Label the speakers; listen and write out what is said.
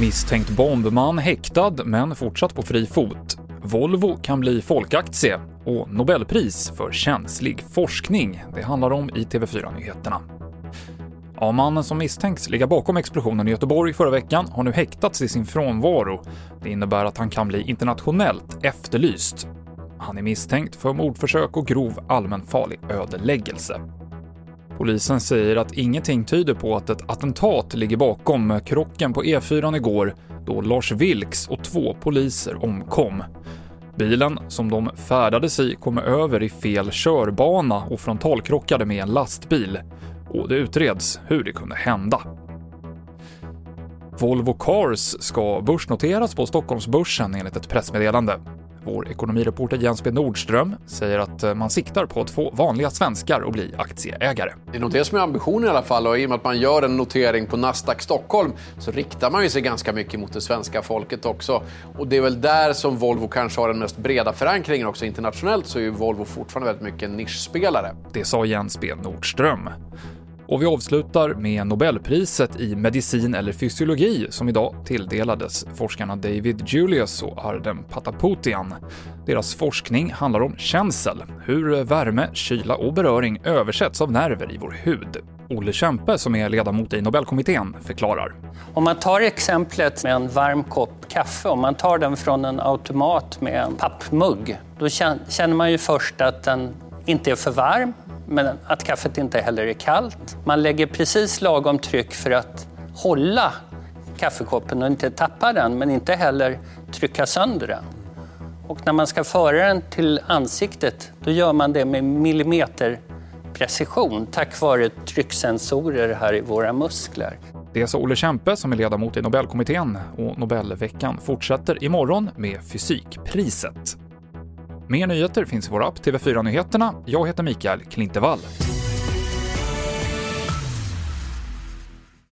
Speaker 1: Misstänkt bombman häktad, men fortsatt på fri fot. Volvo kan bli folkaktie och Nobelpris för känslig forskning. Det handlar om i TV4-nyheterna. Ja, mannen som misstänks ligga bakom explosionen i Göteborg förra veckan har nu häktats i sin frånvaro. Det innebär att han kan bli internationellt efterlyst. Han är misstänkt för mordförsök och grov allmänfarlig ödeläggelse. Polisen säger att ingenting tyder på att ett attentat ligger bakom krocken på E4 igår då Lars Vilks och två poliser omkom. Bilen som de färdades i kom över i fel körbana och frontalkrockade med en lastbil och det utreds hur det kunde hända. Volvo Cars ska börsnoteras på Stockholmsbörsen enligt ett pressmeddelande. Vår ekonomireporter Jens B Nordström säger att eh, man siktar på att få vanliga svenskar att bli aktieägare.
Speaker 2: Det är nog det som är ambitionen i alla fall och i och med att man gör en notering på Nasdaq Stockholm så riktar man ju sig ganska mycket mot det svenska folket också. Och det är väl där som Volvo kanske har den mest breda förankringen också internationellt så är ju Volvo fortfarande väldigt mycket en nischspelare.
Speaker 1: Det sa Jens B Nordström. Och vi avslutar med Nobelpriset i medicin eller fysiologi som idag tilldelades forskarna David Julius och Arden Pataputian. Deras forskning handlar om känsel, hur värme, kyla och beröring översätts av nerver i vår hud. Olle Kämpe som är ledamot i Nobelkommittén, förklarar.
Speaker 3: Om man tar exemplet med en varm kopp kaffe, om man tar den från en automat med en pappmugg, då känner man ju först att den inte är för varm, men att kaffet inte heller är kallt. Man lägger precis lagom tryck för att hålla kaffekoppen och inte tappa den, men inte heller trycka sönder den. Och när man ska föra den till ansiktet, då gör man det med millimeterprecision tack vare trycksensorer här i våra muskler.
Speaker 1: Det sa Olle Kämpe som är ledamot i Nobelkommittén och Nobelveckan fortsätter imorgon med Fysikpriset. Mer nyheter finns i vår app TV4 Nyheterna. Jag heter Mikael Klintevall.